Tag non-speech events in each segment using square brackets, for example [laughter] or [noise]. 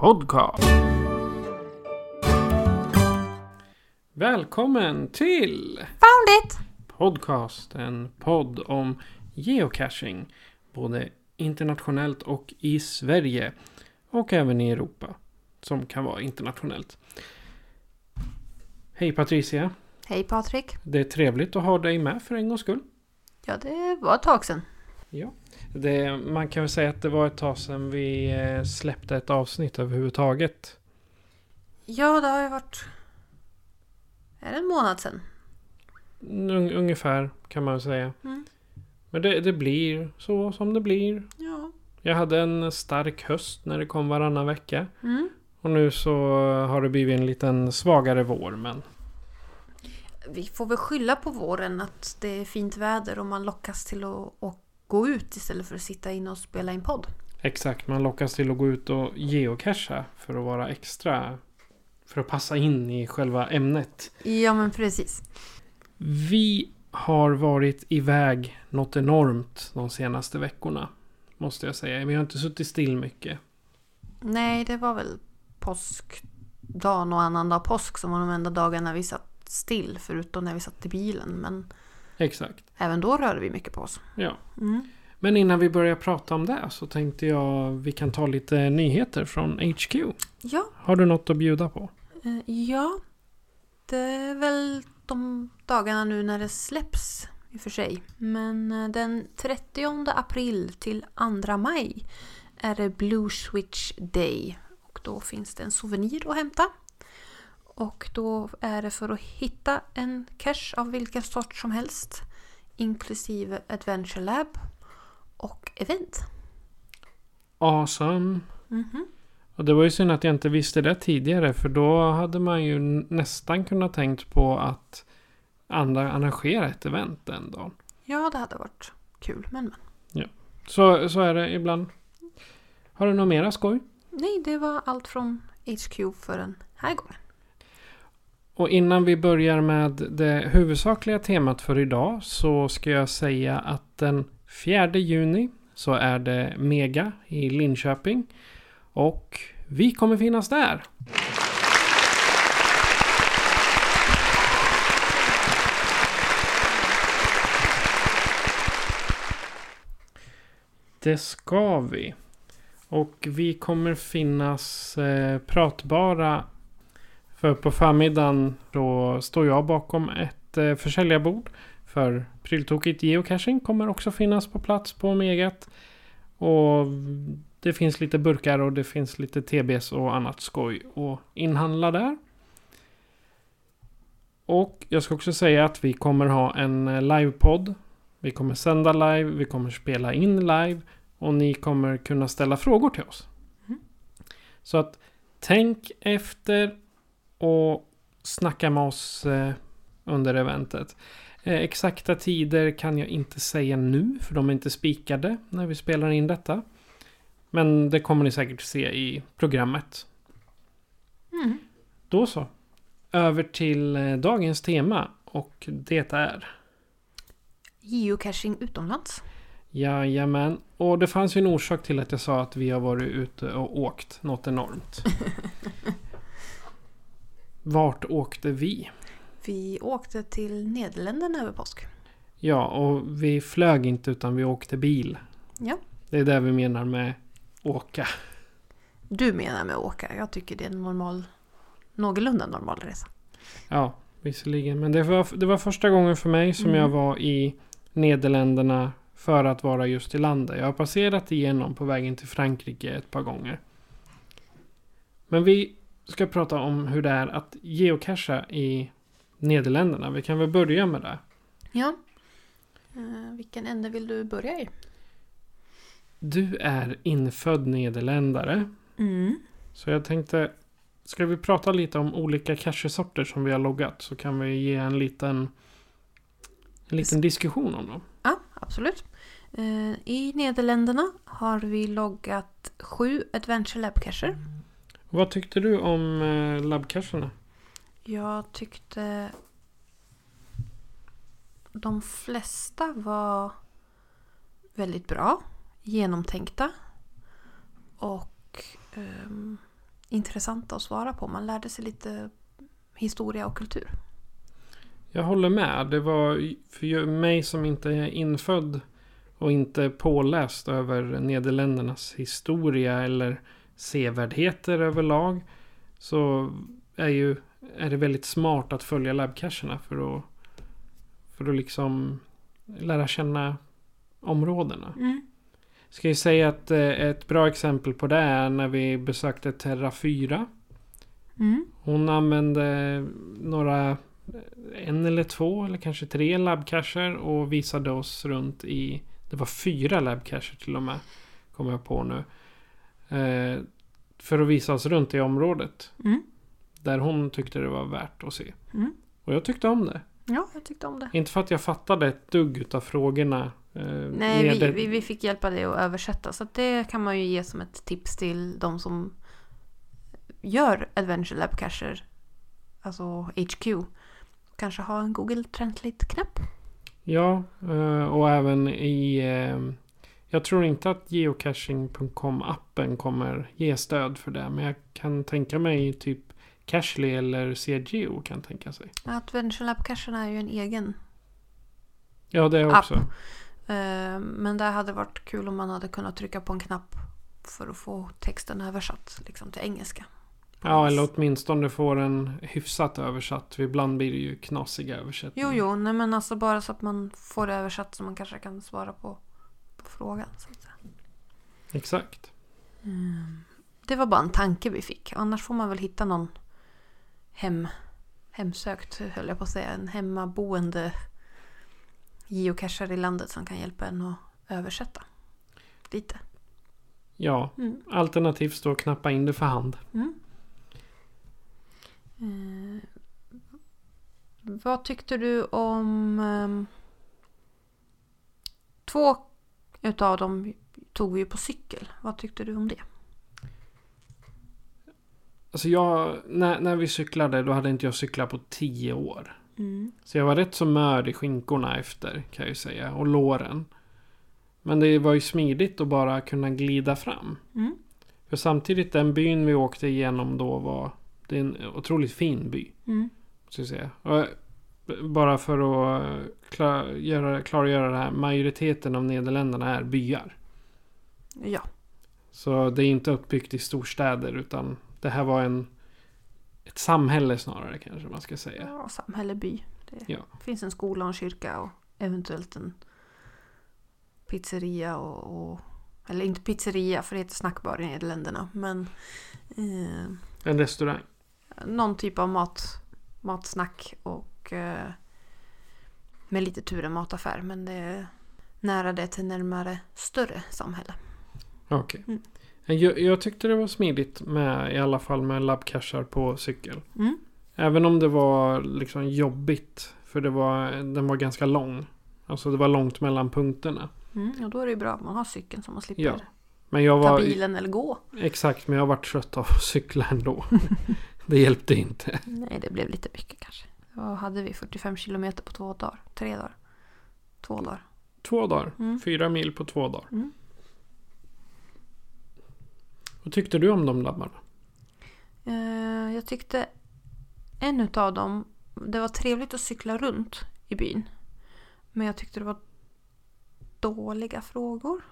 Podcast. Välkommen till Found it! Podcast, en podd om geocaching. Både internationellt och i Sverige. Och även i Europa. Som kan vara internationellt. Hej Patricia. Hej Patrik. Det är trevligt att ha dig med för en gångs skull. Ja, det var ett tag sedan. Ja. Det, man kan väl säga att det var ett tag sedan vi eh, släppte ett avsnitt överhuvudtaget. Ja, det har ju varit... Är det en månad sedan? Un, ungefär kan man väl säga. Mm. Men det, det blir så som det blir. Ja. Jag hade en stark höst när det kom varannan vecka. Mm. Och nu så har det blivit en liten svagare vår. Men Vi får väl skylla på våren att det är fint väder och man lockas till att, att gå ut istället för att sitta inne och spela in podd. exakt, man lockas till att gå ut och geocacha för att vara extra. För att passa in i själva ämnet. Ja, men precis. Vi har varit iväg något enormt de senaste veckorna. Måste jag säga. Vi har inte suttit still mycket. Nej, det var väl påskdagen och annandag påsk som var de enda dagarna vi satt still. Förutom när vi satt i bilen. Men Exakt. även då rörde vi mycket på oss. Ja. Mm. Men innan vi börjar prata om det så tänkte jag vi kan ta lite nyheter från HQ. Ja, Har du något att bjuda på? Eh, Ja, det är väl de dagarna nu när det släpps i och för sig. Men eh, den 30 april till 2 maj är det Blue Switch Day. Och då finns det en souvenir att hämta. Och då är det för att hitta en cache av vilken sort som helst. Inklusive Adventure Lab och event. Awesome. Mhm. Och det var ju synd att jag inte visste det tidigare för då hade man ju nästan kunnat tänkt på att andra arrangera ett event den dagen. Ja, det hade varit kul. Men, men. Så, så är det ibland. Har du något mera skoj? Nej, det var allt från HQ för den här gången. Och innan vi börjar med det huvudsakliga temat för idag så ska jag säga att den 4 juni så är det Mega i Linköping. Och vi kommer finnas där. Det ska vi. Och vi kommer finnas eh, pratbara för på förmiddagen då står jag bakom ett eh, försäljarbord. För Pryltokigt Geocaching kommer också finnas på plats på Megat. Och det finns lite burkar och det finns lite TBs och annat skoj att inhandla där. Och jag ska också säga att vi kommer ha en eh, livepodd. Vi kommer sända live, vi kommer spela in live och ni kommer kunna ställa frågor till oss. Så att tänk efter och snacka med oss eh, under eventet. Eh, exakta tider kan jag inte säga nu för de är inte spikade när vi spelar in detta. Men det kommer ni säkert se i programmet. Mm. Då så. Över till eh, dagens tema och det är Geocaching utomlands. Jajamän. Och det fanns ju en orsak till att jag sa att vi har varit ute och åkt något enormt. [laughs] Vart åkte vi? Vi åkte till Nederländerna över påsk. Ja, och vi flög inte utan vi åkte bil. Ja. Det är det vi menar med åka. Du menar med åka. Jag tycker det är en normal, någorlunda normal resa. Ja, Visserligen. Men det var, det var första gången för mig som Mm. jag var i Nederländerna för att vara just i landet. Jag har passerat igenom på vägen till Frankrike ett par gånger. Men vi ska prata om hur det är att geocacha i Nederländerna. Vi kan väl börja med det. Ja. Eh, vilken ände vill du börja i? Du är infödd nederländare. Mm. Så jag tänkte, ska vi prata lite om olika cachesorter som vi har loggat så kan vi ge en liten, en liten diskussion om dem. Ja, absolut. Eh, I Nederländerna har vi loggat sju Adventure Lab cacher. Vad tyckte du om eh, labbcacherna? Jag tyckte de flesta var väldigt bra, genomtänkta och ehm, intressanta att svara på. Man lärde sig lite historia och kultur. Jag håller med. Det var för mig som inte är infödd och inte påläst över Nederländernas historia eller sevärdheter överlag. Så är, ju, är det väldigt smart att följa labbcacherna för att, för att liksom lära känna områdena. Ska ju säga att eh, ett bra exempel på det är när vi besökte Terra 4. Mm. Hon använde några, en eller två eller kanske tre labbcacher och visade oss runt i, det var fyra labbcacher till och med, kommer jag på nu. Eh, för att visa oss runt i området. Mm. Där hon tyckte det var värt att se. Mm. Och jag tyckte om det. Ja, jag tyckte om det. Inte för att jag fattade ett dugg utav frågorna. Eh, Nej, vi, neder- vi, vi fick hjälpa dig att översätta. Så att det kan man ju ge som ett tips till de som gör Adventure Lab cacher. Alltså HQ. Kanske ha en Google Translate-knapp. Ja, eh, och även i... Jag tror inte att geocaching.com-appen kommer ge stöd för det. Men jag kan tänka mig typ Cashly eller CGO kan tänka sig. Adventure Lab cacherna är ju en egen. Ja, det också. Eh, Men det hade varit kul om man hade kunnat trycka på en knapp för att få texten översatt liksom till engelska. Ja, eller åtminstone får den hyfsat översatt. För ibland blir det ju knasiga översättningar. Jo, jo, nej men alltså bara så att man får det översatt så man kanske kan svara på, på frågan. Så att säga. Exakt. Det var bara en tanke vi fick. Annars får man väl hitta någon hem, hemsökt, höll jag på att säga. En hemmaboende geocachare i landet som kan hjälpa en att översätta. Lite. Ja, Mm. alternativt stå och knappa in det för hand. Eh, vad tyckte du om... ehm, två utav dem tog vi ju på cykel. Vad tyckte du om det? Alltså jag, när, när vi cyklade då hade inte jag cyklat på tio år. Mm. Så jag var rätt så mör i skinkorna efter kan jag ju säga. Och låren. Men det var ju smidigt att bara kunna glida fram. Mm. För samtidigt den byn vi åkte igenom då var... Det är en otroligt fin by. Mm. Ska jag säga. Och bara för att klar, göra, klargöra det här. Majoriteten av Nederländerna är byar. Ja. Så det är inte uppbyggt i storstäder utan det här var en... Ett samhälle snarare kanske man ska säga. ja samhälle, by. Det Ja. finns en skola och en kyrka och eventuellt en pizzeria och... och eller inte pizzeria för det heter snackbar i Nederländerna. Men eh, En restaurang. någon typ av mat, matsnack och eh, med lite tur en mataffär. Men det är nära det till närmare större samhälle. Okej. Mm. Jag, jag tyckte det var smidigt med i alla fall med labbcashar på cykel. Mm. Även om det var liksom jobbigt. För det var, den var ganska lång. Alltså det var långt mellan punkterna. Mm, och då är det ju bra att man har cykeln så man slipper Ja. Men jag ta var... bilen eller gå. Exakt, men jag var trött av att cykla ändå. [laughs] det hjälpte inte. Nej, det blev lite mycket kanske. Vad hade vi? 45 kilometer på två dagar? Tre dagar? Två dagar? Två dagar. Mm. Fyra mil på två dagar. Mm. Vad tyckte du om de labbarna? Eh, jag tyckte en utav dem, det var trevligt att cykla runt i byn. Men jag tyckte det var dåliga frågor.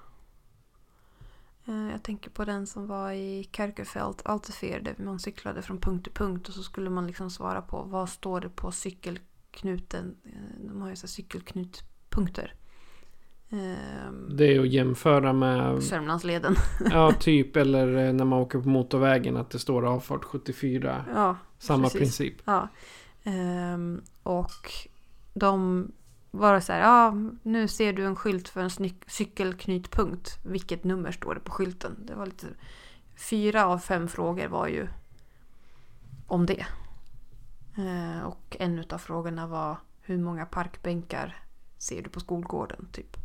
Eh, Jag tänker på den som var i Kärkefält, Altefjord, där man cyklade från punkt till punkt och så skulle man liksom svara på vad står det på cykelknuten. Eh, De har ju så cykelknutpunkter. Ehm, Det är att jämföra med, Sörmlandsleden. [laughs] ja typ, eller eh, när man åker på motorvägen att det står avfart 74. Ja, Samma precis. princip. Ja. Ehm, och de var så här, ja nu ser du en skylt för en cykelknutpunkt. Vilket nummer står det på skylten? Det var lite... Fyra av fem frågor var ju om det. Ehm, och en av frågorna var hur många parkbänkar ser du på skolgården? Typ.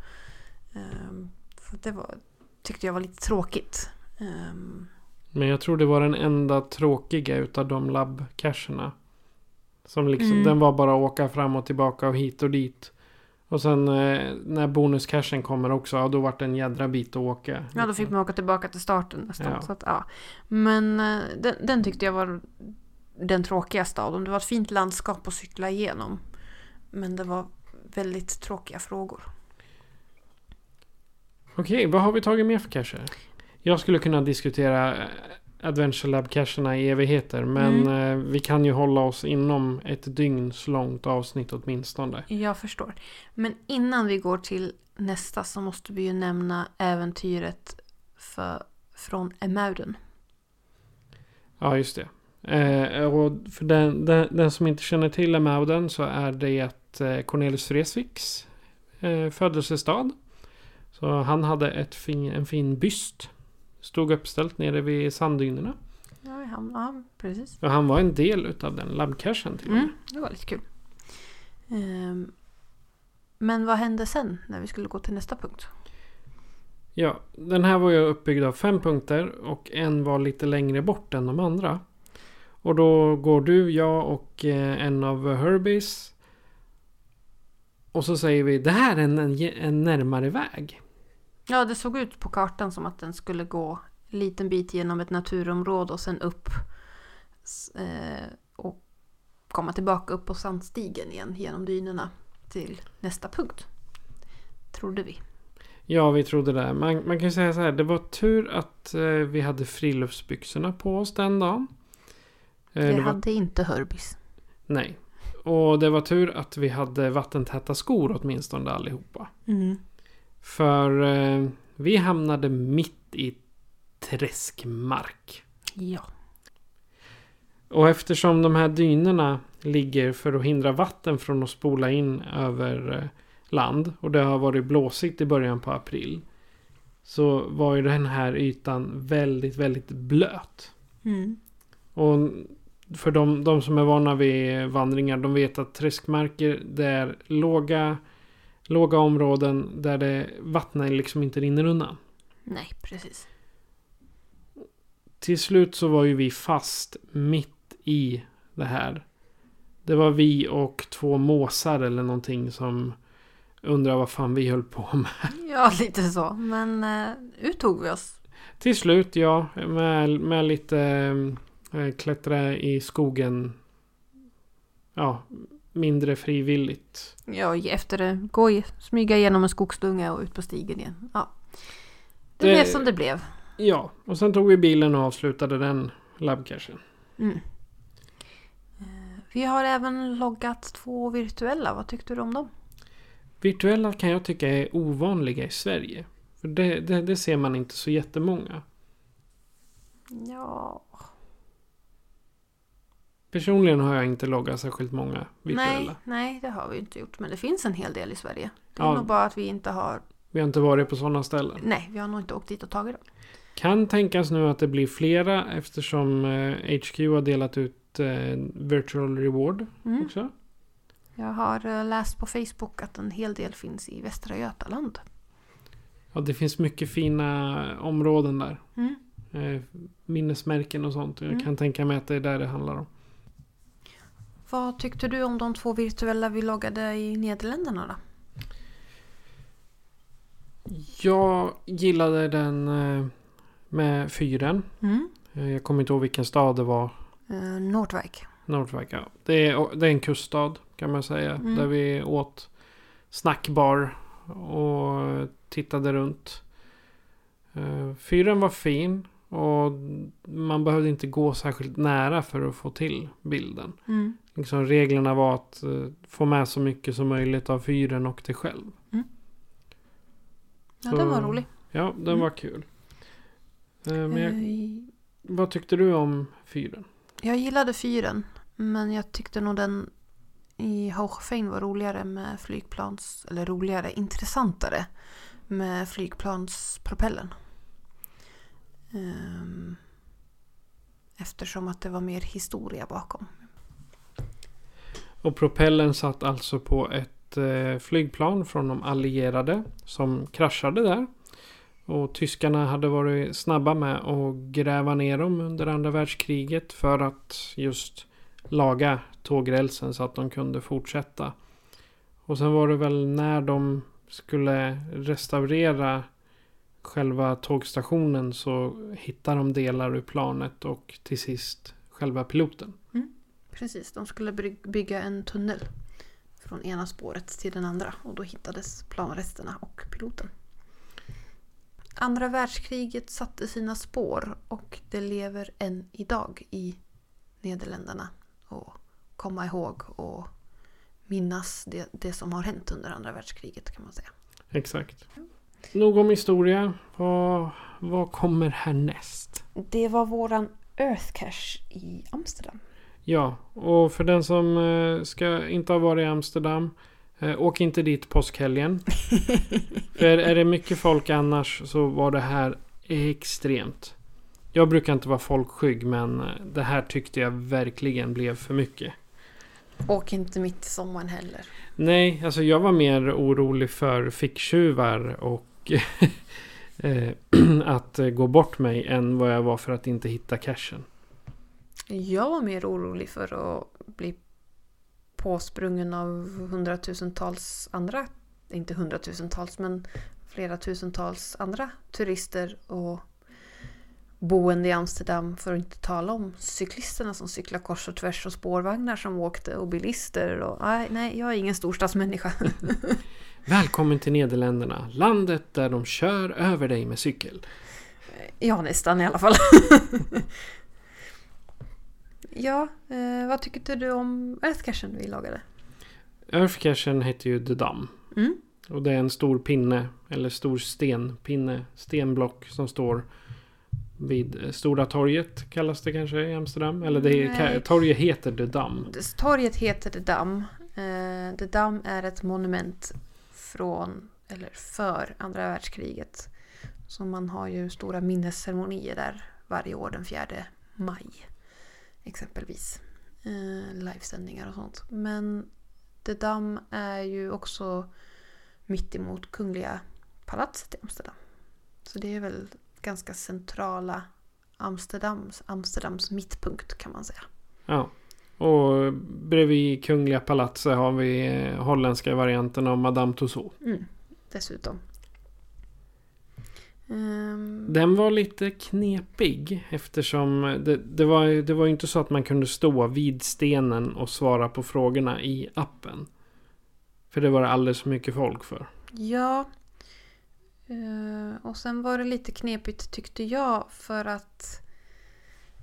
Ehm, så det var, tyckte jag var lite tråkigt. Ehm, Men jag tror det var den enda tråkiga utav de labbcacherna. Som liksom, Mm. den var bara att åka fram och tillbaka och hit och dit. Och sen eh, när bonuscachen kommer också, ja då vart det en jädra bit att åka. Ja, då fick man åka tillbaka till starten nästan. Ja. Så att, ja. Men eh, den, den tyckte jag var den tråkigaste av dem. Det var ett fint landskap att cykla igenom. Men det var väldigt tråkiga frågor. Okej, vad har vi tagit med för cacher? Jag skulle kunna diskutera eh, Adventure Lab-cacherna i evigheter. Men Mm. eh, vi kan ju hålla oss inom ett dygns långt avsnitt åtminstone. Jag förstår. Men innan vi går till nästa så måste vi ju nämna äventyret för, från Emauden. Ja, just det. Eh, och för den, den, den som inte känner till Emauden så är det eh, Cornelis Vreeswijks eh, födelsestad. Så han hade ett fin, en fin byst. Stod uppställt nere vid sanddynerna. Ja, han, ja precis. Och han var en del utav den labbcachen till och med. Mm, det var lite kul. Ehm, men vad hände sen när vi skulle gå till nästa punkt? Ja, den här var ju uppbyggd av fem punkter och en var lite längre bort än de andra. Och då går du, jag och eh, en av Herbies. Och så säger vi det här är en, en, en närmare väg. Ja, det såg ut på kartan som att den skulle gå en liten bit genom ett naturområde och sen upp eh, och komma tillbaka upp på sandstigen igen genom dynerna till nästa punkt. Trodde vi. Ja, vi trodde det. Man, man kan ju säga så här, det var tur att eh, vi hade friluftsbyxorna på oss den dagen. Eh, Det det var, hade inte Herbis. nej. Och det var tur att vi hade vattentäta skor åtminstone allihopa. För eh, vi hamnade mitt i träskmark. Ja. Och eftersom de här dynorna ligger för att hindra vatten från att spola in över eh, land. Och det har varit blåsigt i början på april. Så var ju den här ytan väldigt, väldigt blöt. Och för de, de som är vana vid vandringar, de vet att träskmarker det är låga, låga områden där det vattnet liksom inte rinner undan. Nej, precis. Till slut så var ju vi fast mitt i det här. Det var vi och två måsar eller någonting som undrar vad fan vi höll på med. Ja, [laughs] lite så. Men eh, ut tog vi oss. Till slut ja, med, med lite eh, klättra i skogen. Ja, mindre frivilligt. Ja, efter det. Gå i, smyga igenom en skogsdunge och ut på stigen igen. Ja. Det, Det- blev som det blev. Ja, och sen tog vi bilen och avslutade den labbcachen. Mm. Eh, Vi har även loggat två virtuella. Vad tyckte du om dem? Virtuella kan jag tycka är ovanliga i Sverige. För det, det, det ser man inte så jättemånga. Ja... Personligen har jag inte loggat särskilt många virtuella. Nej, nej, det har vi inte gjort. Men det finns en hel del i Sverige. Det är Ja. nog bara att vi inte har... Vi har inte varit på sådana ställen. Nej, vi har nog inte åkt dit och tagit dem. Kan tänkas nu att det blir flera eftersom eh, HQ har delat ut eh, virtual reward Mm. också. Jag har eh, läst på Facebook att en hel del finns i Västra Götaland. Ja, det finns mycket fina områden där. Mm. Eh, minnesmärken och sånt. Jag Mm. kan tänka mig att det är där det handlar om. Vad tyckte du om de två virtuella vi loggade i Nederländerna då? Jag gillade den eh, med fyren. Mm. Eh, jag kommer inte ihåg vilken stad det var. Eh, Nordwijk. Nordwijk, ja. Det är, det är en kuststad kan man säga. Mm. Där vi åt snackbar och tittade runt. Eh, fyren var fin och man behövde inte gå särskilt nära för att få till bilden. Mm. Liksom reglerna var att eh, få med så mycket som möjligt av fyren och dig själv. Ja, Så- den var rolig. Ja, den Mm. var kul. Eh, Men jag, Eh, vad tyckte du om fyren? Jag gillade fyren, men jag tyckte nog den i Hochfein var roligare med flygplans... Eller roligare, intressantare med flygplanspropellen. Ehm, eftersom att det var mer historia bakom. Och propellen satt alltså på ett eh, flygplan från de allierade som kraschade där. Och tyskarna hade varit snabba med att gräva ner dem under andra världskriget för att just laga tågrälsen så att de kunde fortsätta. Och sen var det väl när de skulle restaurera själva tågstationen så hittade de delar ur planet och till sist själva piloten. Mm. Precis, de skulle by- bygga en tunnel från ena spåret till den andra och då hittades planresterna och piloten. Andra världskriget satte sina spår och det lever än idag i Nederländerna. Och komma ihåg och minnas det, det som har hänt under andra världskriget kan man säga. Exakt. Nog om historia. Vad, vad kommer härnäst? Det var våran Earth Cache i Amsterdam. Ja, och för den som eh, ska inte ha varit i Amsterdam. Eh, åk inte dit påskhelgen. [laughs] för är det mycket folk annars så var det här extremt. Jag brukar inte vara folkskygg men eh, det här tyckte jag verkligen blev för mycket. Och inte mitt i sommaren heller. Nej, alltså jag var mer orolig för ficktjuvar och [laughs] [clears throat] att gå bort mig än vad jag var för att inte hitta cashen. Jag var mer orolig för att bli påsprungen av hundratusentals andra, inte hundratusentals men flera tusentals andra turister och boende i Amsterdam för att inte tala om cyklisterna som cyklar kors och tvärs och spårvagnar som åkte och bilister och nej, nej jag är ingen storstadsmänniska. [laughs] Välkommen till Nederländerna, landet där de kör över dig med cykel. ja, nästan i alla fall. [laughs] ja, eh, vad tyckte du om Earthcachen vi lagade? Earthcachen heter ju The Dam. Mm. Och det är en stor pinne, eller stor stenpinne, stenblock som står vid eh, Stora torget kallas det kanske i Amsterdam. Eller det är, torget heter The Dam. Torget heter The Dam. Eh, The Dam är ett monument från, eller för andra världskriget. Så man har ju stora minnesceremonier där varje år den 4 maj. Exempelvis. Eh, livesändningar och sånt. Men The Dam är ju också mitt emot Kungliga palatset i Amsterdam. Så det är väl ganska centrala Amsterdams, Amsterdams mittpunkt kan man säga. Ja. Och bredvid Kungliga palatset har vi holländska varianten av Madame Tussauds. Mm, dessutom. Ehm, Den var lite knepig eftersom det, det, var, det var inte så att man kunde stå vid stenen och svara på frågorna i appen. För det var det alldeles för mycket folk för. ja. Eh, och sen var det lite knepigt tyckte jag för att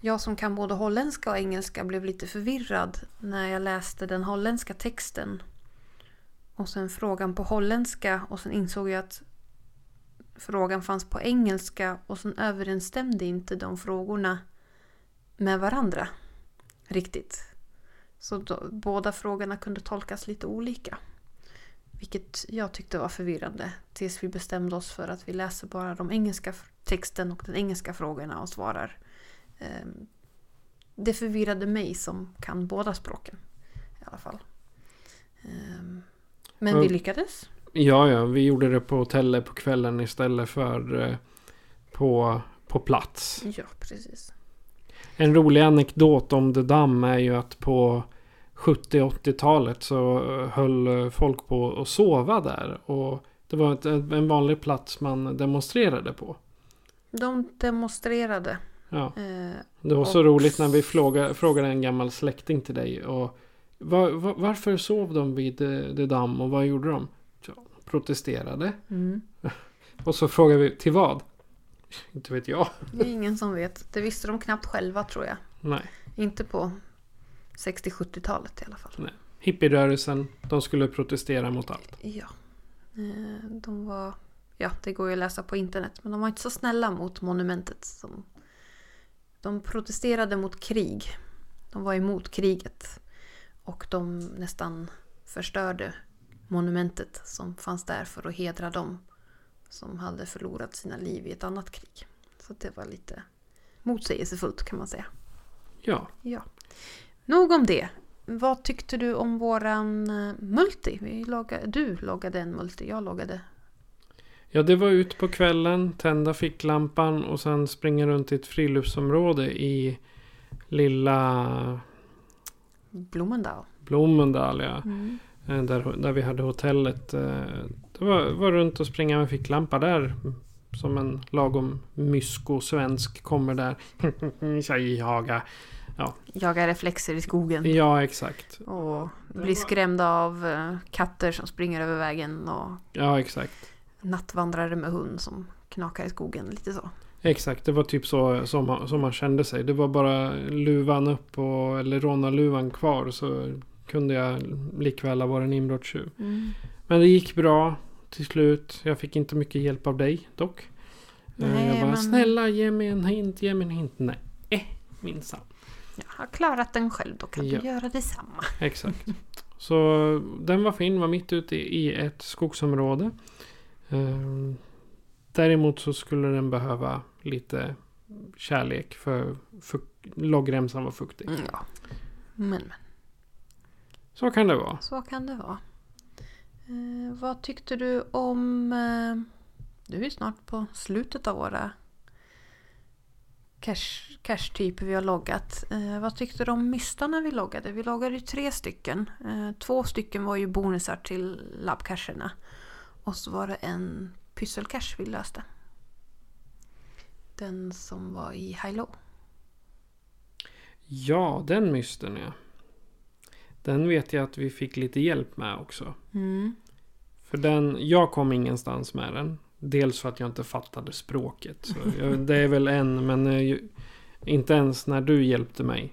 jag som kan både holländska och engelska blev lite förvirrad när jag läste den holländska texten. Och sen frågan på holländska och sen insåg jag att frågan fanns på engelska och sen överensstämde inte de frågorna med varandra riktigt. Så då, båda frågorna kunde tolkas lite olika. Vilket jag tyckte var förvirrande. Tills vi bestämde oss för att vi läser bara de engelska texten och den engelska frågorna och svarar. Ehm, Det förvirrade mig som kan båda språken. I alla fall. Ehm, Men vi Ja. lyckades. Ja, ja, vi gjorde det på hotellet på kvällen istället för eh, på, på plats. Ja, precis. En rolig anekdot om The Dam är ju att på 70-80-talet så eh, höll eh, folk på att sova där. Och det var ett, en vanlig plats man demonstrerade på. De demonstrerade. Ja, det var så Och- roligt när vi frågade, frågade en gammal släkting till dig. Och var, var, varför sov de vid The Dam och vad gjorde de? Protesterade. mm. [laughs] Och så frågade vi till vad? Inte vet jag. Det är ingen som vet. Det visste de knappt själva tror jag. Nej. Inte på 60-70-talet i alla fall. Nej. Hippierörelsen, de skulle protestera mot allt. Ja. Eh, De var... Ja, det går ju att läsa på internet. Men de var inte så snälla mot monumentet. Som... De protesterade mot krig. De var emot kriget. Och de nästan förstörde monumentet som fanns där för att hedra dem som hade förlorat sina liv i ett annat krig. Så det var lite motsägelsefullt kan man säga. Ja. Ja. Nog om det. Vad tyckte du om våran eh, multi? Vi logga, du loggade en multi, jag loggade. Ja, det var ut på kvällen, tända ficklampan och sen springa runt i ett friluftsområde i lilla Blommendal. Blommendal. Ja. Eh, Där, där vi hade hotellet. eh, Det var, var runt och springa med ficklampa där. Som en lagom mysko-svensk kommer där. [laughs] Tjejhaga. Jagar reflexer i skogen. Ja, exakt. Och blir skrämda av eh, katter som springer över vägen och Ja, exakt. nattvandrare med hund som knakar i skogen. Lite så. Exakt, det var typ så som, man- som man kände sig. Det var bara luvan upp och, eller rånarluvan kvar så kunde jag likväl ha varit en inbrottstjuv. Men det gick bra till slut. Jag fick inte mycket hjälp av dig dock. Eh, Nej, jag bara, men- snälla ge mig en hint, ge mig en hint. Nej, eh, minsann. Jag har klarat den själv, då kan Ja. du göra detsamma. Exakt. Så den var fin, var mitt ute i ett skogsområde. Ehm, Däremot så skulle den behöva lite kärlek för, för loggremsan var fuktig. Mm, ja. Men, men. Så kan det vara. Så kan det vara. Eh, vad tyckte du om... Eh, du är snart på slutet av våra cash- cash-typer vi har loggat. Eh, vad tyckte du om mystarna vi loggade? Vi loggade ju tre stycken. Eh, två stycken var ju bonusar till labbcacherna. Och så var det en pysselcache vi löste. Den som var i high-low. Ja, den mysten ja. Den vet jag att vi fick lite hjälp med också. Mm. För den, jag kom ingenstans med den. Dels för att jag inte fattade språket. Så jag, det är väl en, men eh, inte ens när du hjälpte mig.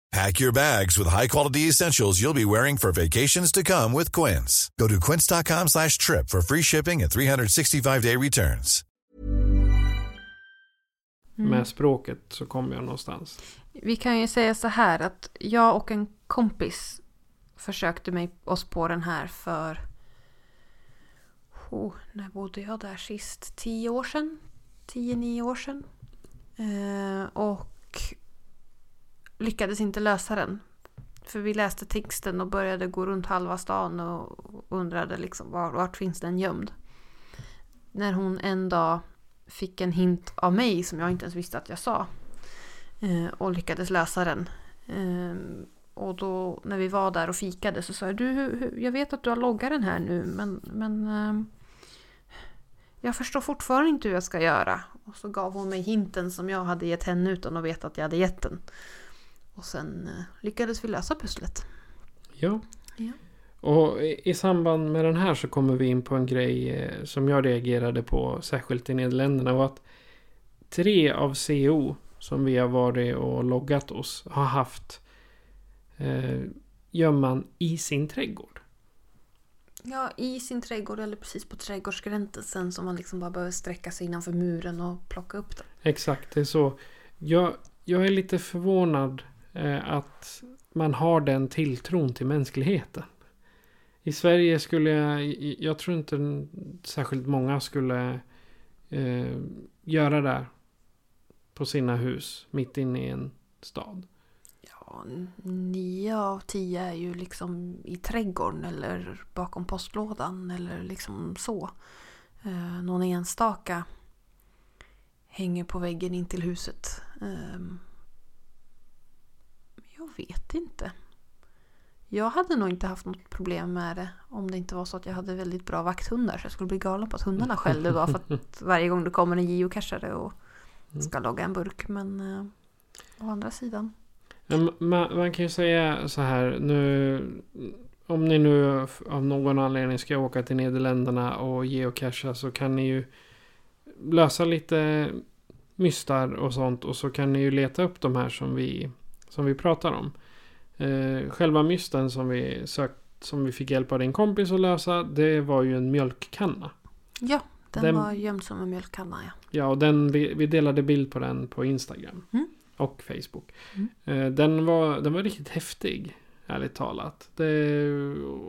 Pack your bags with high-quality essentials you'll be wearing for vacations to come with Quince. Go to quince.com slash trip for free shipping and 365-day returns. Med språket så kom jag någonstans. Vi kan ju säga så här att jag och en kompis försökte mig, oss på den här för... Oh, när bodde jag där sist? Tio år sedan? Tio, nio år sedan. Eh, och lyckades inte lösa den. För vi läste texten och började gå runt halva stan och undrade liksom var, vart finns den gömd. När hon en dag fick en hint av mig som jag inte ens visste att jag sa. Eh, och lyckades lösa den. Eh, och då när vi var där och fikade så sa jag du, jag vet att du har loggat den här nu men, men eh, jag förstår fortfarande inte hur jag ska göra. Och så gav hon mig hinten som jag hade gett henne utan att veta att jag hade gett den. Och sen eh, lyckades vi lösa pusslet. Ja. Ja. Och i, samband med den här så kommer vi in på en grej eh, som jag reagerade på särskilt i Nederländerna. Och att tre av CO som vi har varit och loggat oss har haft eh, gömman i sin trädgård. Ja, i sin trädgård eller precis på trädgårdsgränsen som man liksom bara behöver sträcka sig innanför muren och plocka upp den. Exakt, det är så. Jag, jag är lite förvånad Eh, att man har den tilltron till mänskligheten. I Sverige skulle jag, jag tror inte särskilt många skulle eh, göra det på sina hus mitt inne i en stad. Ja, nio av tio är ju liksom i trädgården eller bakom postlådan eller liksom så. Eh, någon enstaka hänger på väggen in till huset. Eh, vet inte. Jag hade nog inte haft något problem med det om det inte var så att jag hade väldigt bra vakthundar. Så jag skulle bli galen på att hundarna [laughs] skällde bara för att varje gång det kommer en geocachare och ska logga en burk. Men eh, å andra sidan. Man, man, kan ju säga så här nu. Om ni nu av någon anledning ska åka till Nederländerna och geocacha så kan ni ju lösa lite mystar och sånt. Och så kan ni ju leta upp de här som vi, som vi pratar om. Eh, själva mysten som vi, sökt, som vi fick hjälp av din kompis att lösa. Det var ju en mjölkkanna. Ja, den, den var gömd som en mjölkkanna. Ja, ja och den, vi, vi delade bild på den på Instagram. Mm. Och Facebook. Mm. Eh, den, var, den var riktigt häftig. Ärligt talat. Det,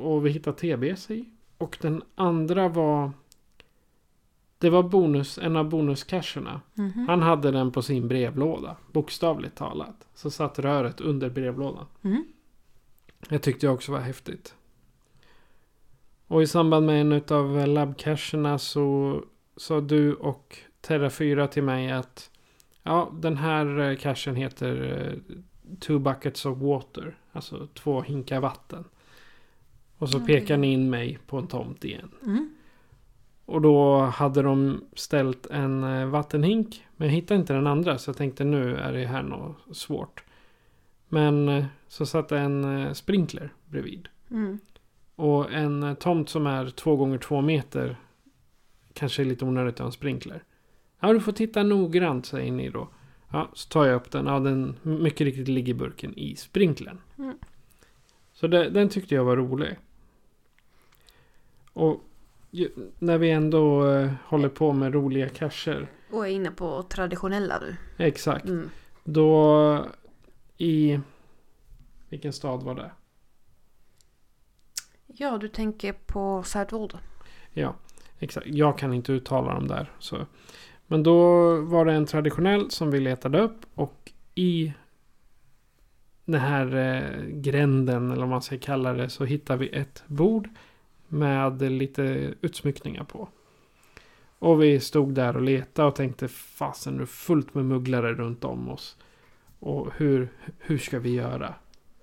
och vi hittade TBC i. Och den andra var det var bonus, en av bonuscacherna. Mm -hmm. Han hade den på sin brevlåda. Bokstavligt talat. Så satt röret under brevlådan. Mm. Jag tyckte jag också var häftigt. Och i samband med en av labbcacherna så sa du och Terra4 till mig att ja, den här eh, cachen heter uh, Two Buckets of Water. Alltså två hinkar vatten. Och så okay. pekar ni in mig på en tomt igen. Mm. Och då hade de ställt en eh, vattenhink. Men jag hittade inte den andra så jag tänkte nu är det här något svårt. Men eh, så satt en eh, sprinkler bredvid. Mm. Och en tomt som är två gånger två meter. Kanske är lite onödigt att ha en sprinkler. Ja, du får titta noggrant säger ni då. Ja, så tar jag upp den. Ja, den mycket riktigt ligger burken i sprinklern. Mm. Så det, den tyckte jag var rolig. Och när vi ändå eh, håller på med roliga cacher. Och är inne på traditionella nu. Exakt. Mm. Då i... Vilken stad var det? Ja, du tänker på Särdvård. Ja, exakt. Jag kan inte uttala dem där. Så. Men då var det en traditionell som vi letade upp. Och i den här eh, gränden, eller vad man ska kalla det, så hittar vi ett bord med lite utsmyckningar på. Och vi stod där och letade och tänkte fasen nu fullt med mugglare runt om oss. Och hur, hur ska vi göra?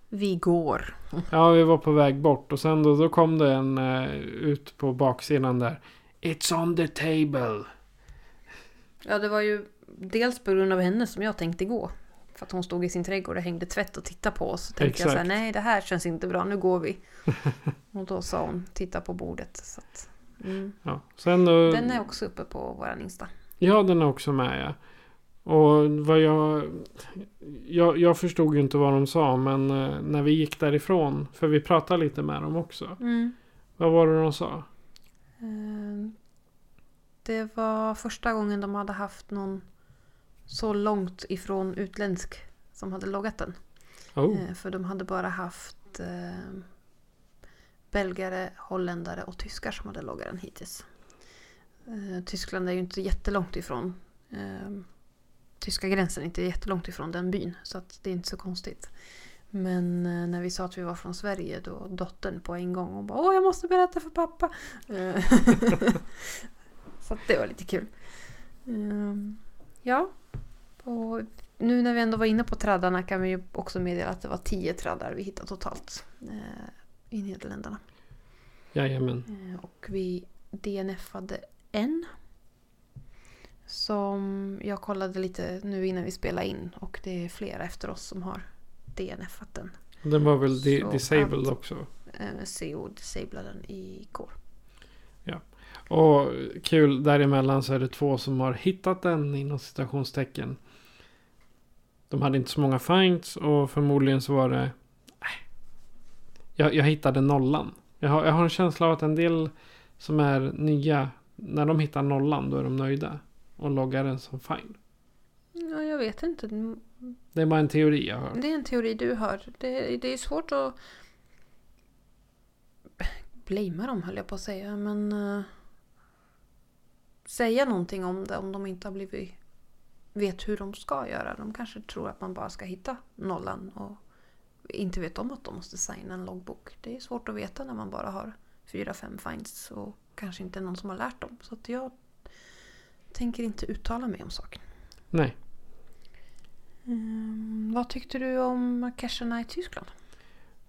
Vi går. Ja, vi var på väg bort och sen då, då kom det en uh, ut på baksidan där. It's on the table. Ja, det var ju dels på grund av henne som jag tänkte gå. För att hon stod i sin trädgård och hängde tvätt och tittade på oss. Så tänkte Exakt. jag så här, nej det här känns inte bra, nu går vi. [laughs] och då sa hon, titta på bordet. Så att, mm. ja. Sen då, den är också uppe på våran Insta. Ja, den är också med ja. Och vad jag, jag... Jag förstod ju inte vad de sa, men eh, när vi gick därifrån, för vi pratade lite med dem också. Mm. Vad var det de sa? Eh, det var första gången de hade haft någon så långt ifrån utländsk som hade loggat den. Oh. Eh, för de hade bara haft eh, belgare, holländare och tyskar som hade loggat den hittills. Eh, Tyskland är ju inte jättelångt ifrån eh, tyska gränsen, inte jättelångt ifrån den byn. Så att det är inte så konstigt. Men eh, när vi sa att vi var från Sverige då dottern på en gång och bara Åh jag måste berätta för pappa. Eh, [laughs] så det var lite kul. Ja, och nu när vi ändå var inne på traddarna kan vi ju också meddela att det var tio traddar vi hittade totalt eh, i Nederländerna. Jajamän. Eh, och vi DNFade en. Som jag kollade lite nu innan vi spelade in och det är flera efter oss som har DNFat den. Den var väl di disabled också? Eh, CO disablade den igår. Ja. Och kul däremellan så är det två som har hittat den inom citationstecken. De hade inte så många finds och förmodligen så var det... Äh, jag, jag hittade nollan. Jag har, jag har en känsla av att en del som är nya, när de hittar nollan då är de nöjda. Och loggar den som find. Ja, jag vet inte. Det är bara en teori jag har. Det är en teori du har. Det, det är svårt att blamea dem höll jag på att säga. Men eh, säga någonting om det om de inte har blivit vet hur de ska göra. De kanske tror att man bara ska hitta nollan och inte vet om att de måste signa en loggbok. Det är svårt att veta när man bara har fyra, fem finds och kanske inte någon som har lärt dem. Så att jag tänker inte uttala mig om saken. Nej. Mm, vad tyckte du om cacherna i Tyskland?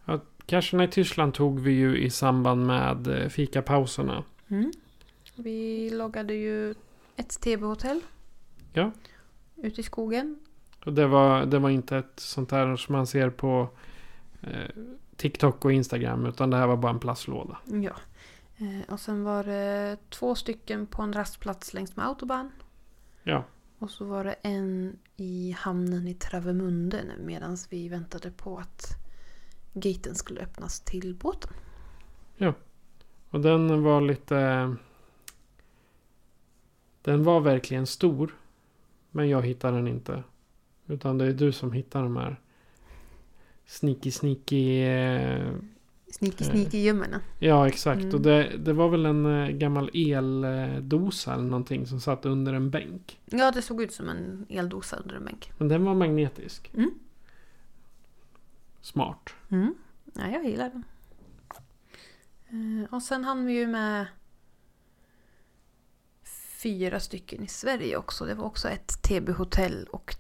Ja, Casherna i Tyskland tog vi ju i samband med eh, fikapauserna. Mm. Vi loggade ju ett TB-hotell. Ja. Ute i skogen. Och det var, det var inte ett sånt där som man ser på eh, TikTok och Instagram. Utan det här var bara en plastlåda. Ja. Eh, och sen var det två stycken på en rastplats längs med autobahn. Ja. Och så var det en i hamnen i Travemünde medan vi väntade på att gaten skulle öppnas till båten. Och den var lite... Den var verkligen stor. Men jag hittade den inte. Utan det är du som hittar de här sneaky sneaky... eh, Sneaky Eh. sneaky gömmerna. Ja exakt. Mm. Och det, det var väl en eh, gammal eldosa eller någonting som satt under en bänk. Ja, det såg ut som en eldosa under en bänk. Men den var magnetisk. Mm. Smart. Mm. Ja, jag gillar den. Eh, Och sen hann vi ju med fyra stycken i Sverige också. Det var också ett TB-hotell och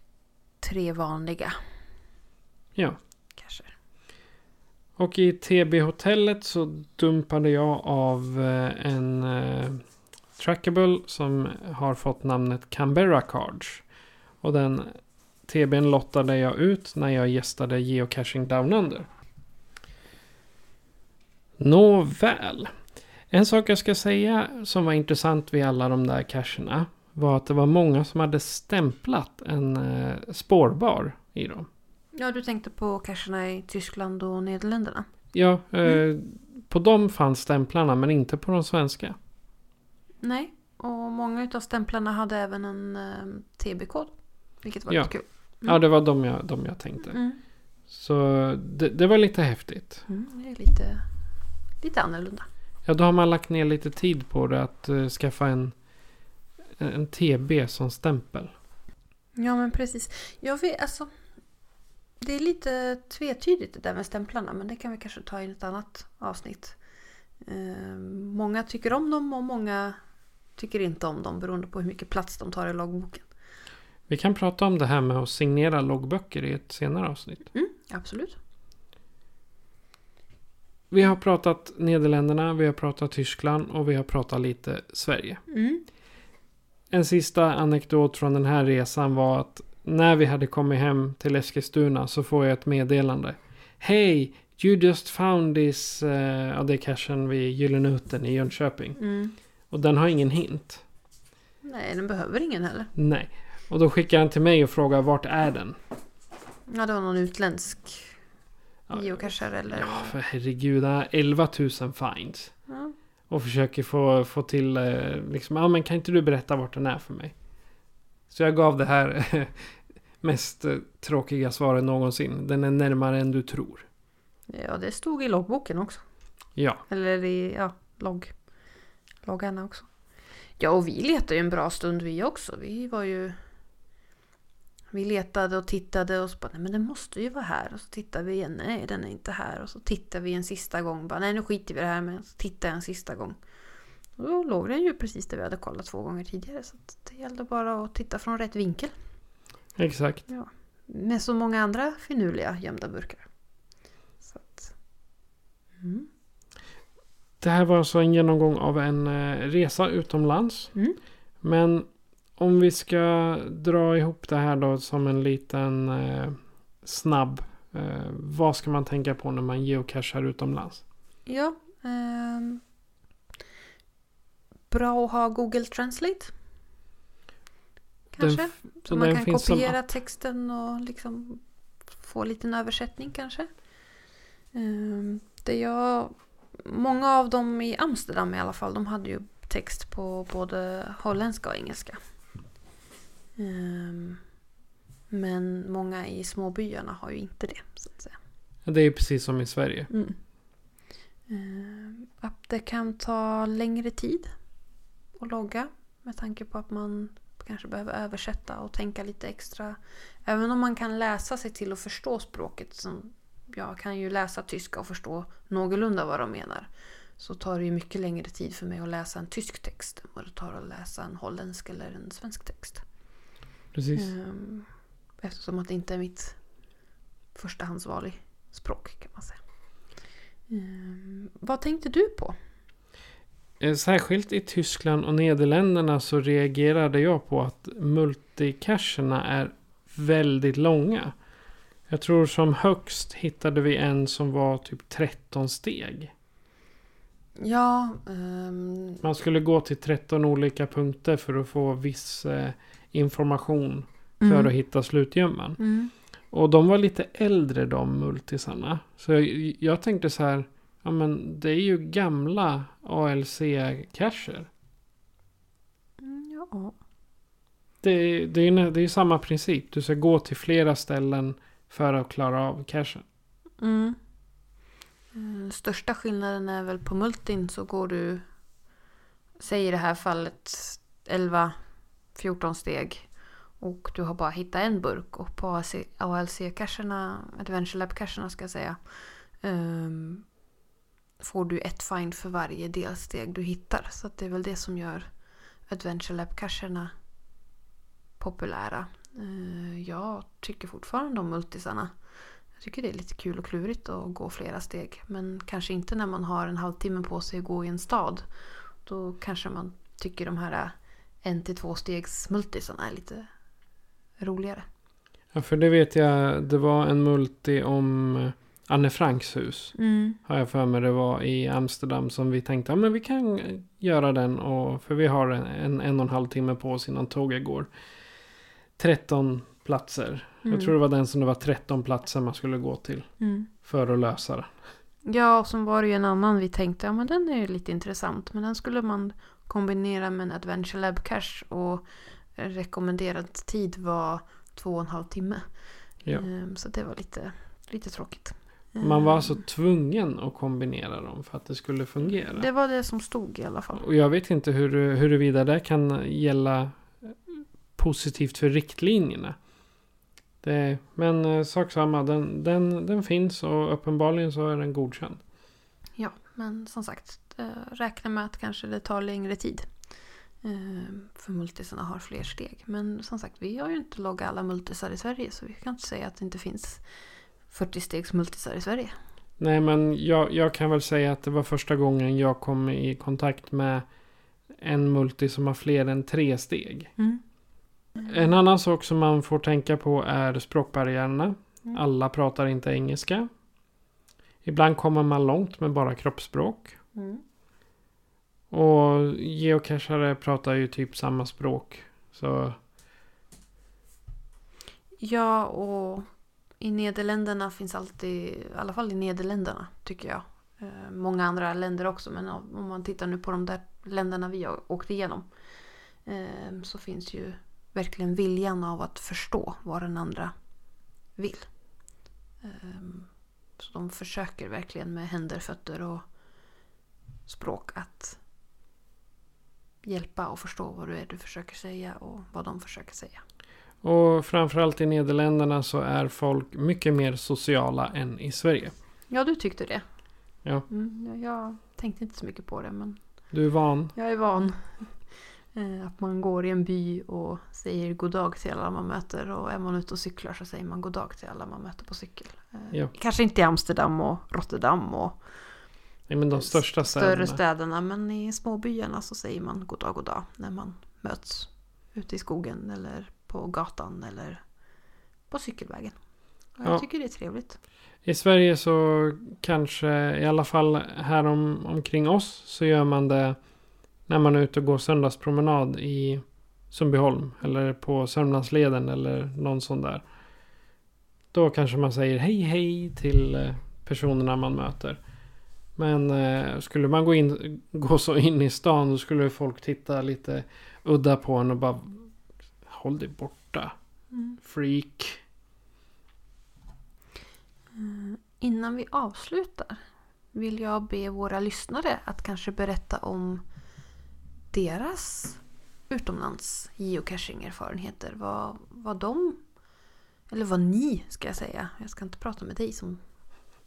tre vanliga Ja. kanske. Och i TB-hotellet så dumpade jag av eh, en eh, trackable som har fått namnet Canberra Cards. Och den TBn lottade jag ut när jag gästade Geocaching Down Under. Nåväl. En sak jag ska säga som var intressant vid alla de där cacherna var att det var många som hade stämplat en eh, spårbar i dem. Ja, du tänkte på cacherna i Tyskland och Nederländerna. Ja, eh, på dem fanns stämplarna men inte på de svenska. Nej, och många utav stämplarna hade även en eh, TB-kod. Vilket var Ja. lite kul. Ja, det var de jag, de jag tänkte. Mm. Så det, det var lite häftigt. Mm, det är lite, lite annorlunda. Ja, då har man lagt ner lite tid på det att eh, skaffa en, en TB som stämpel. Ja, men precis. Jag vet, alltså. Det är lite tvetydigt det där med stämplarna, men det kan vi kanske ta i ett annat avsnitt. Eh, många tycker om dem och många tycker inte om dem beroende på hur mycket plats de tar i loggboken. Vi kan prata om det här med att signera loggböcker i ett senare avsnitt. Mm, absolut. Vi har pratat Nederländerna, vi har pratat Tyskland och vi har pratat lite Sverige. Mm. En sista anekdot från den här resan var att när vi hade kommit hem till Eskilstuna så får jag ett meddelande. Hej! You just found this... Uh, ja, det är cachen vid Gyllene Utten i Jönköping. Mm. Och den har ingen hint. Nej, den behöver ingen heller. Nej. Och då skickar han till mig och frågar vart är den? Ja, det var någon utländsk Geocacher eller... Ja, för herregud. Han har 11 000 finds. Ja. Och försöker få, få till eh, liksom, ja men kan inte du berätta vart den är för mig? Så jag gav det här [laughs] mest eh, tråkiga svaret någonsin. Den är närmare än du tror. Ja, det stod i loggboken också. Ja, Eller i ja, logg, loggarna också. Ja, och vi letade ju en bra stund vi också. Vi var ju... Vi letade och tittade och så bara, nej men den måste ju vara här. Och så tittade vi igen, nej den är inte här. Och så tittade vi en sista gång, bara, nej nu skiter vi i det här. Men så tittade jag en sista gång. Och då låg den ju precis där vi hade kollat två gånger tidigare. Så det gällde bara att titta från rätt vinkel. exakt. Med så många andra finurliga gömda burkar. Så att, mm. Det här var alltså en genomgång av en eh, resa utomlands. Mm. Men om vi ska dra ihop det här då som en liten eh, snabb. Eh, vad ska man tänka på när man geocachar utomlands? Ja. ehm, bra att ha Google Translate. Kanske. Den så man kan kopiera texten och liksom få en liten översättning kanske. Ehm, det jag, många av dem i Amsterdam i alla fall, de hade ju text på både holländska och engelska. Ehm, Men många i småbyarna har ju inte det. Så att säga. Det är precis som i Sverige. Mm. Eh, att det kan ta längre tid att logga med tanke på att man kanske behöver översätta och tänka lite extra. Även om man kan läsa sig till att förstå språket. Som jag kan ju läsa tyska och förstå någorlunda vad de menar. Så tar det ju mycket längre tid för mig att läsa en tysk text än vad det tar att läsa en holländsk eller en svensk text. Precis. Ehm, Eftersom att det inte är mitt förstahandsval i språk kan man säga. Ehm, Vad tänkte du på? Eh, Särskilt i Tyskland och Nederländerna så reagerade jag på att multicacherna är väldigt långa. Jag tror som högst hittade vi en som var typ 13 steg. Ja, ehm, Man skulle gå till 13 olika punkter för att få viss eh, information för Mm. att hitta slutgömman. mm, Och de var lite äldre de multisarna. Så jag, jag tänkte så här. Ja men det är ju gamla ALC-cacher. mm, ja. Det, det, är, det är samma princip. Du ska gå till flera ställen för att klara av cachen. Mm. Eh, Största skillnaden är väl på multin så går du, säg i det här fallet 14 steg. Och du har bara hittat en burk. Och på ALC-cacherna, Adventure Lab-cacherna ska jag säga. um, får du ett find för varje delsteg du hittar. Så att det är väl det som gör Adventure Lab-cacherna populära. Uh, jag tycker fortfarande om multisarna. Jag tycker det är lite kul och klurigt att gå flera steg. Men kanske inte när man har en halvtimme på sig att gå i en stad. Då kanske man tycker de här en till två stegs multisarna är lite roligare. Ja, för det vet jag. Det var en multi om eh, Anne Franks hus. Har jag för mig det var i Amsterdam som vi tänkte. Ja men vi kan göra den. Och, för vi har en, en, och en halv timme på oss innan tåget går. 13 platser. Jag tror det var den som det var 13 platser man skulle gå till. Mm. För att lösa det. Ja, och så var det ju en annan vi tänkte, ja men den är ju lite intressant. Men den skulle man kombinera med en Adventure Lab Cache och rekommenderad tid var två och en halv timme. Ja. Ehm, Så det var lite, lite tråkigt. Man var Ehm, alltså tvungen att kombinera dem för att det skulle fungera. Det var det som stod i alla fall. Och jag vet inte hur, huruvida det kan gälla eh, positivt för riktlinjerna. Det, men eh, sak samma, den, den, den finns och uppenbarligen så är den godkänd. Ja, men som sagt, räkna med att kanske det tar längre tid. Eh, För multisarna har fler steg. Men som sagt, vi har ju inte loggat alla multisar i Sverige. Så vi kan inte säga att det inte finns 40 stegs multisar i Sverige. Nej men jag, jag kan väl säga att det var första gången jag kom i kontakt med en multi som har fler än tre steg. En annan sak som man får tänka på är språkbarriärerna. Alla pratar inte engelska. Ibland kommer man långt med bara kroppsspråk. Och geocachare pratar ju typ samma språk. Så Ja, och i Nederländerna finns alltid, i alla fall i Nederländerna tycker jag. Eh, många andra länder också, men om man tittar nu på de där länderna vi har åkt igenom. Eh, så finns ju verkligen viljan av att förstå vad den andra vill. Eh, så de försöker verkligen med händer, fötter och språk att hjälpa och förstå vad det är du försöker säga och vad de försöker säga. Och framförallt i Nederländerna så är folk mycket mer sociala än i Sverige. Ja, du tyckte det. Ja. Mm, ja, jag tänkte inte så mycket på det, men Du är van. jag är van. [laughs] Eh, Att man går i en by och säger god dag till alla man möter och är man ute och cyklar så säger man god dag till alla man möter på cykel. Eh, Ja. Kanske inte i Amsterdam och Rotterdam och Nej, men de största städerna. större städerna men i småbyarna så säger man god dag god dag när man möts ute i skogen eller på gatan eller på cykelvägen. Och jag Ja. tycker det är trevligt. I Sverige så kanske, i alla fall här om, omkring oss, så gör man det när man är ute och går söndagspromenad i Sundbyholm. Eller på Sörmlandsleden eller någon sån där. Då kanske man säger hej hej till eh, personerna man möter. Men eh, skulle man gå, in, gå så in i stan då skulle folk titta lite udda på en och bara Håll dig borta. Freak. Innan vi avslutar vill jag be våra lyssnare att kanske berätta om deras utomlands geocaching-erfarenheter. Vad, vad de, eller vad ni ska jag säga, jag ska inte prata med dig som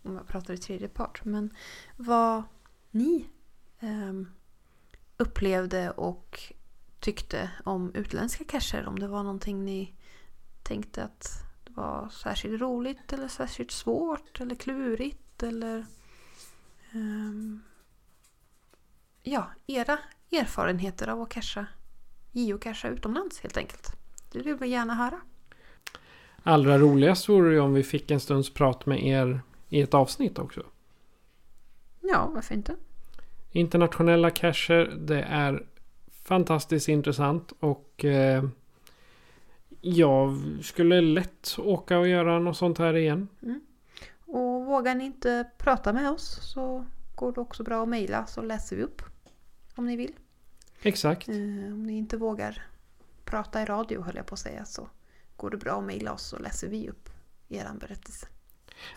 om jag pratar i tredje part, men vad ni ehm, upplevde och tyckte om utländska cacher. Om det var någonting ni tänkte att det var särskilt roligt eller särskilt svårt eller klurigt eller ehm, ja, era erfarenheter av att casha, geocacha utomlands helt enkelt. Det vill vi gärna höra. Allra roligast vore det om vi fick en stunds prat med er i ett avsnitt också. Ja, varför inte? Internationella cacher, det är fantastiskt intressant och eh, jag skulle lätt åka och göra något sånt här igen. Och vågar ni inte prata med oss så går det också bra att mejla så läser vi upp om ni vill. Exakt. Eh, om ni inte vågar prata i radio höll jag på att säga så går det bra att mejla oss så läser vi upp er berättelse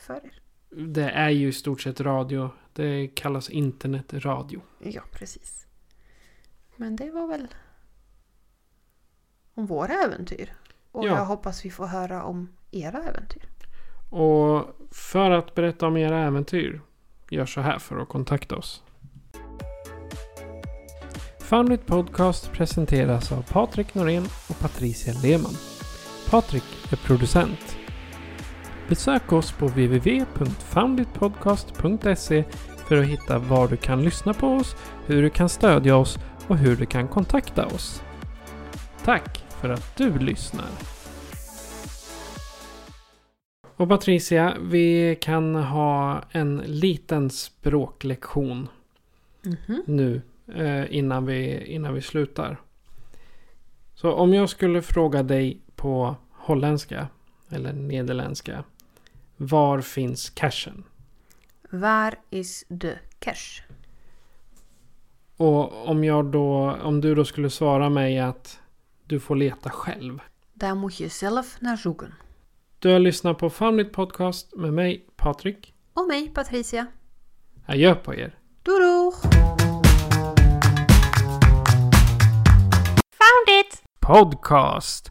för er. Det är ju i stort sett radio. Det kallas internetradio. Ja, precis. Men det var väl om våra äventyr. Och Ja. jag hoppas vi får höra om era äventyr. Och för att berätta om era äventyr, gör så här för att kontakta oss. Foundit Podcast presenteras av Patrik Norén och Patricia Lehmann. Patrik är producent. Besök oss på www.founditpodcast.se för att hitta var du kan lyssna på oss, hur du kan stödja oss och hur du kan kontakta oss. Tack för att du lyssnar. Och Patricia, vi kan ha en liten språklektion nu eh, innan, vi, innan vi slutar. Så om jag skulle fråga dig på holländska eller nederländska. Var finns cashen? Var is de cash? Och om, jag då, om du då skulle svara mig att du får leta själv. Moet je zelf naar zoeken. Du har lyssnat på Foundit Podcast med mig, Patrik. Och mig, Patricia. Adjö på er. Doei doeg! Podcast.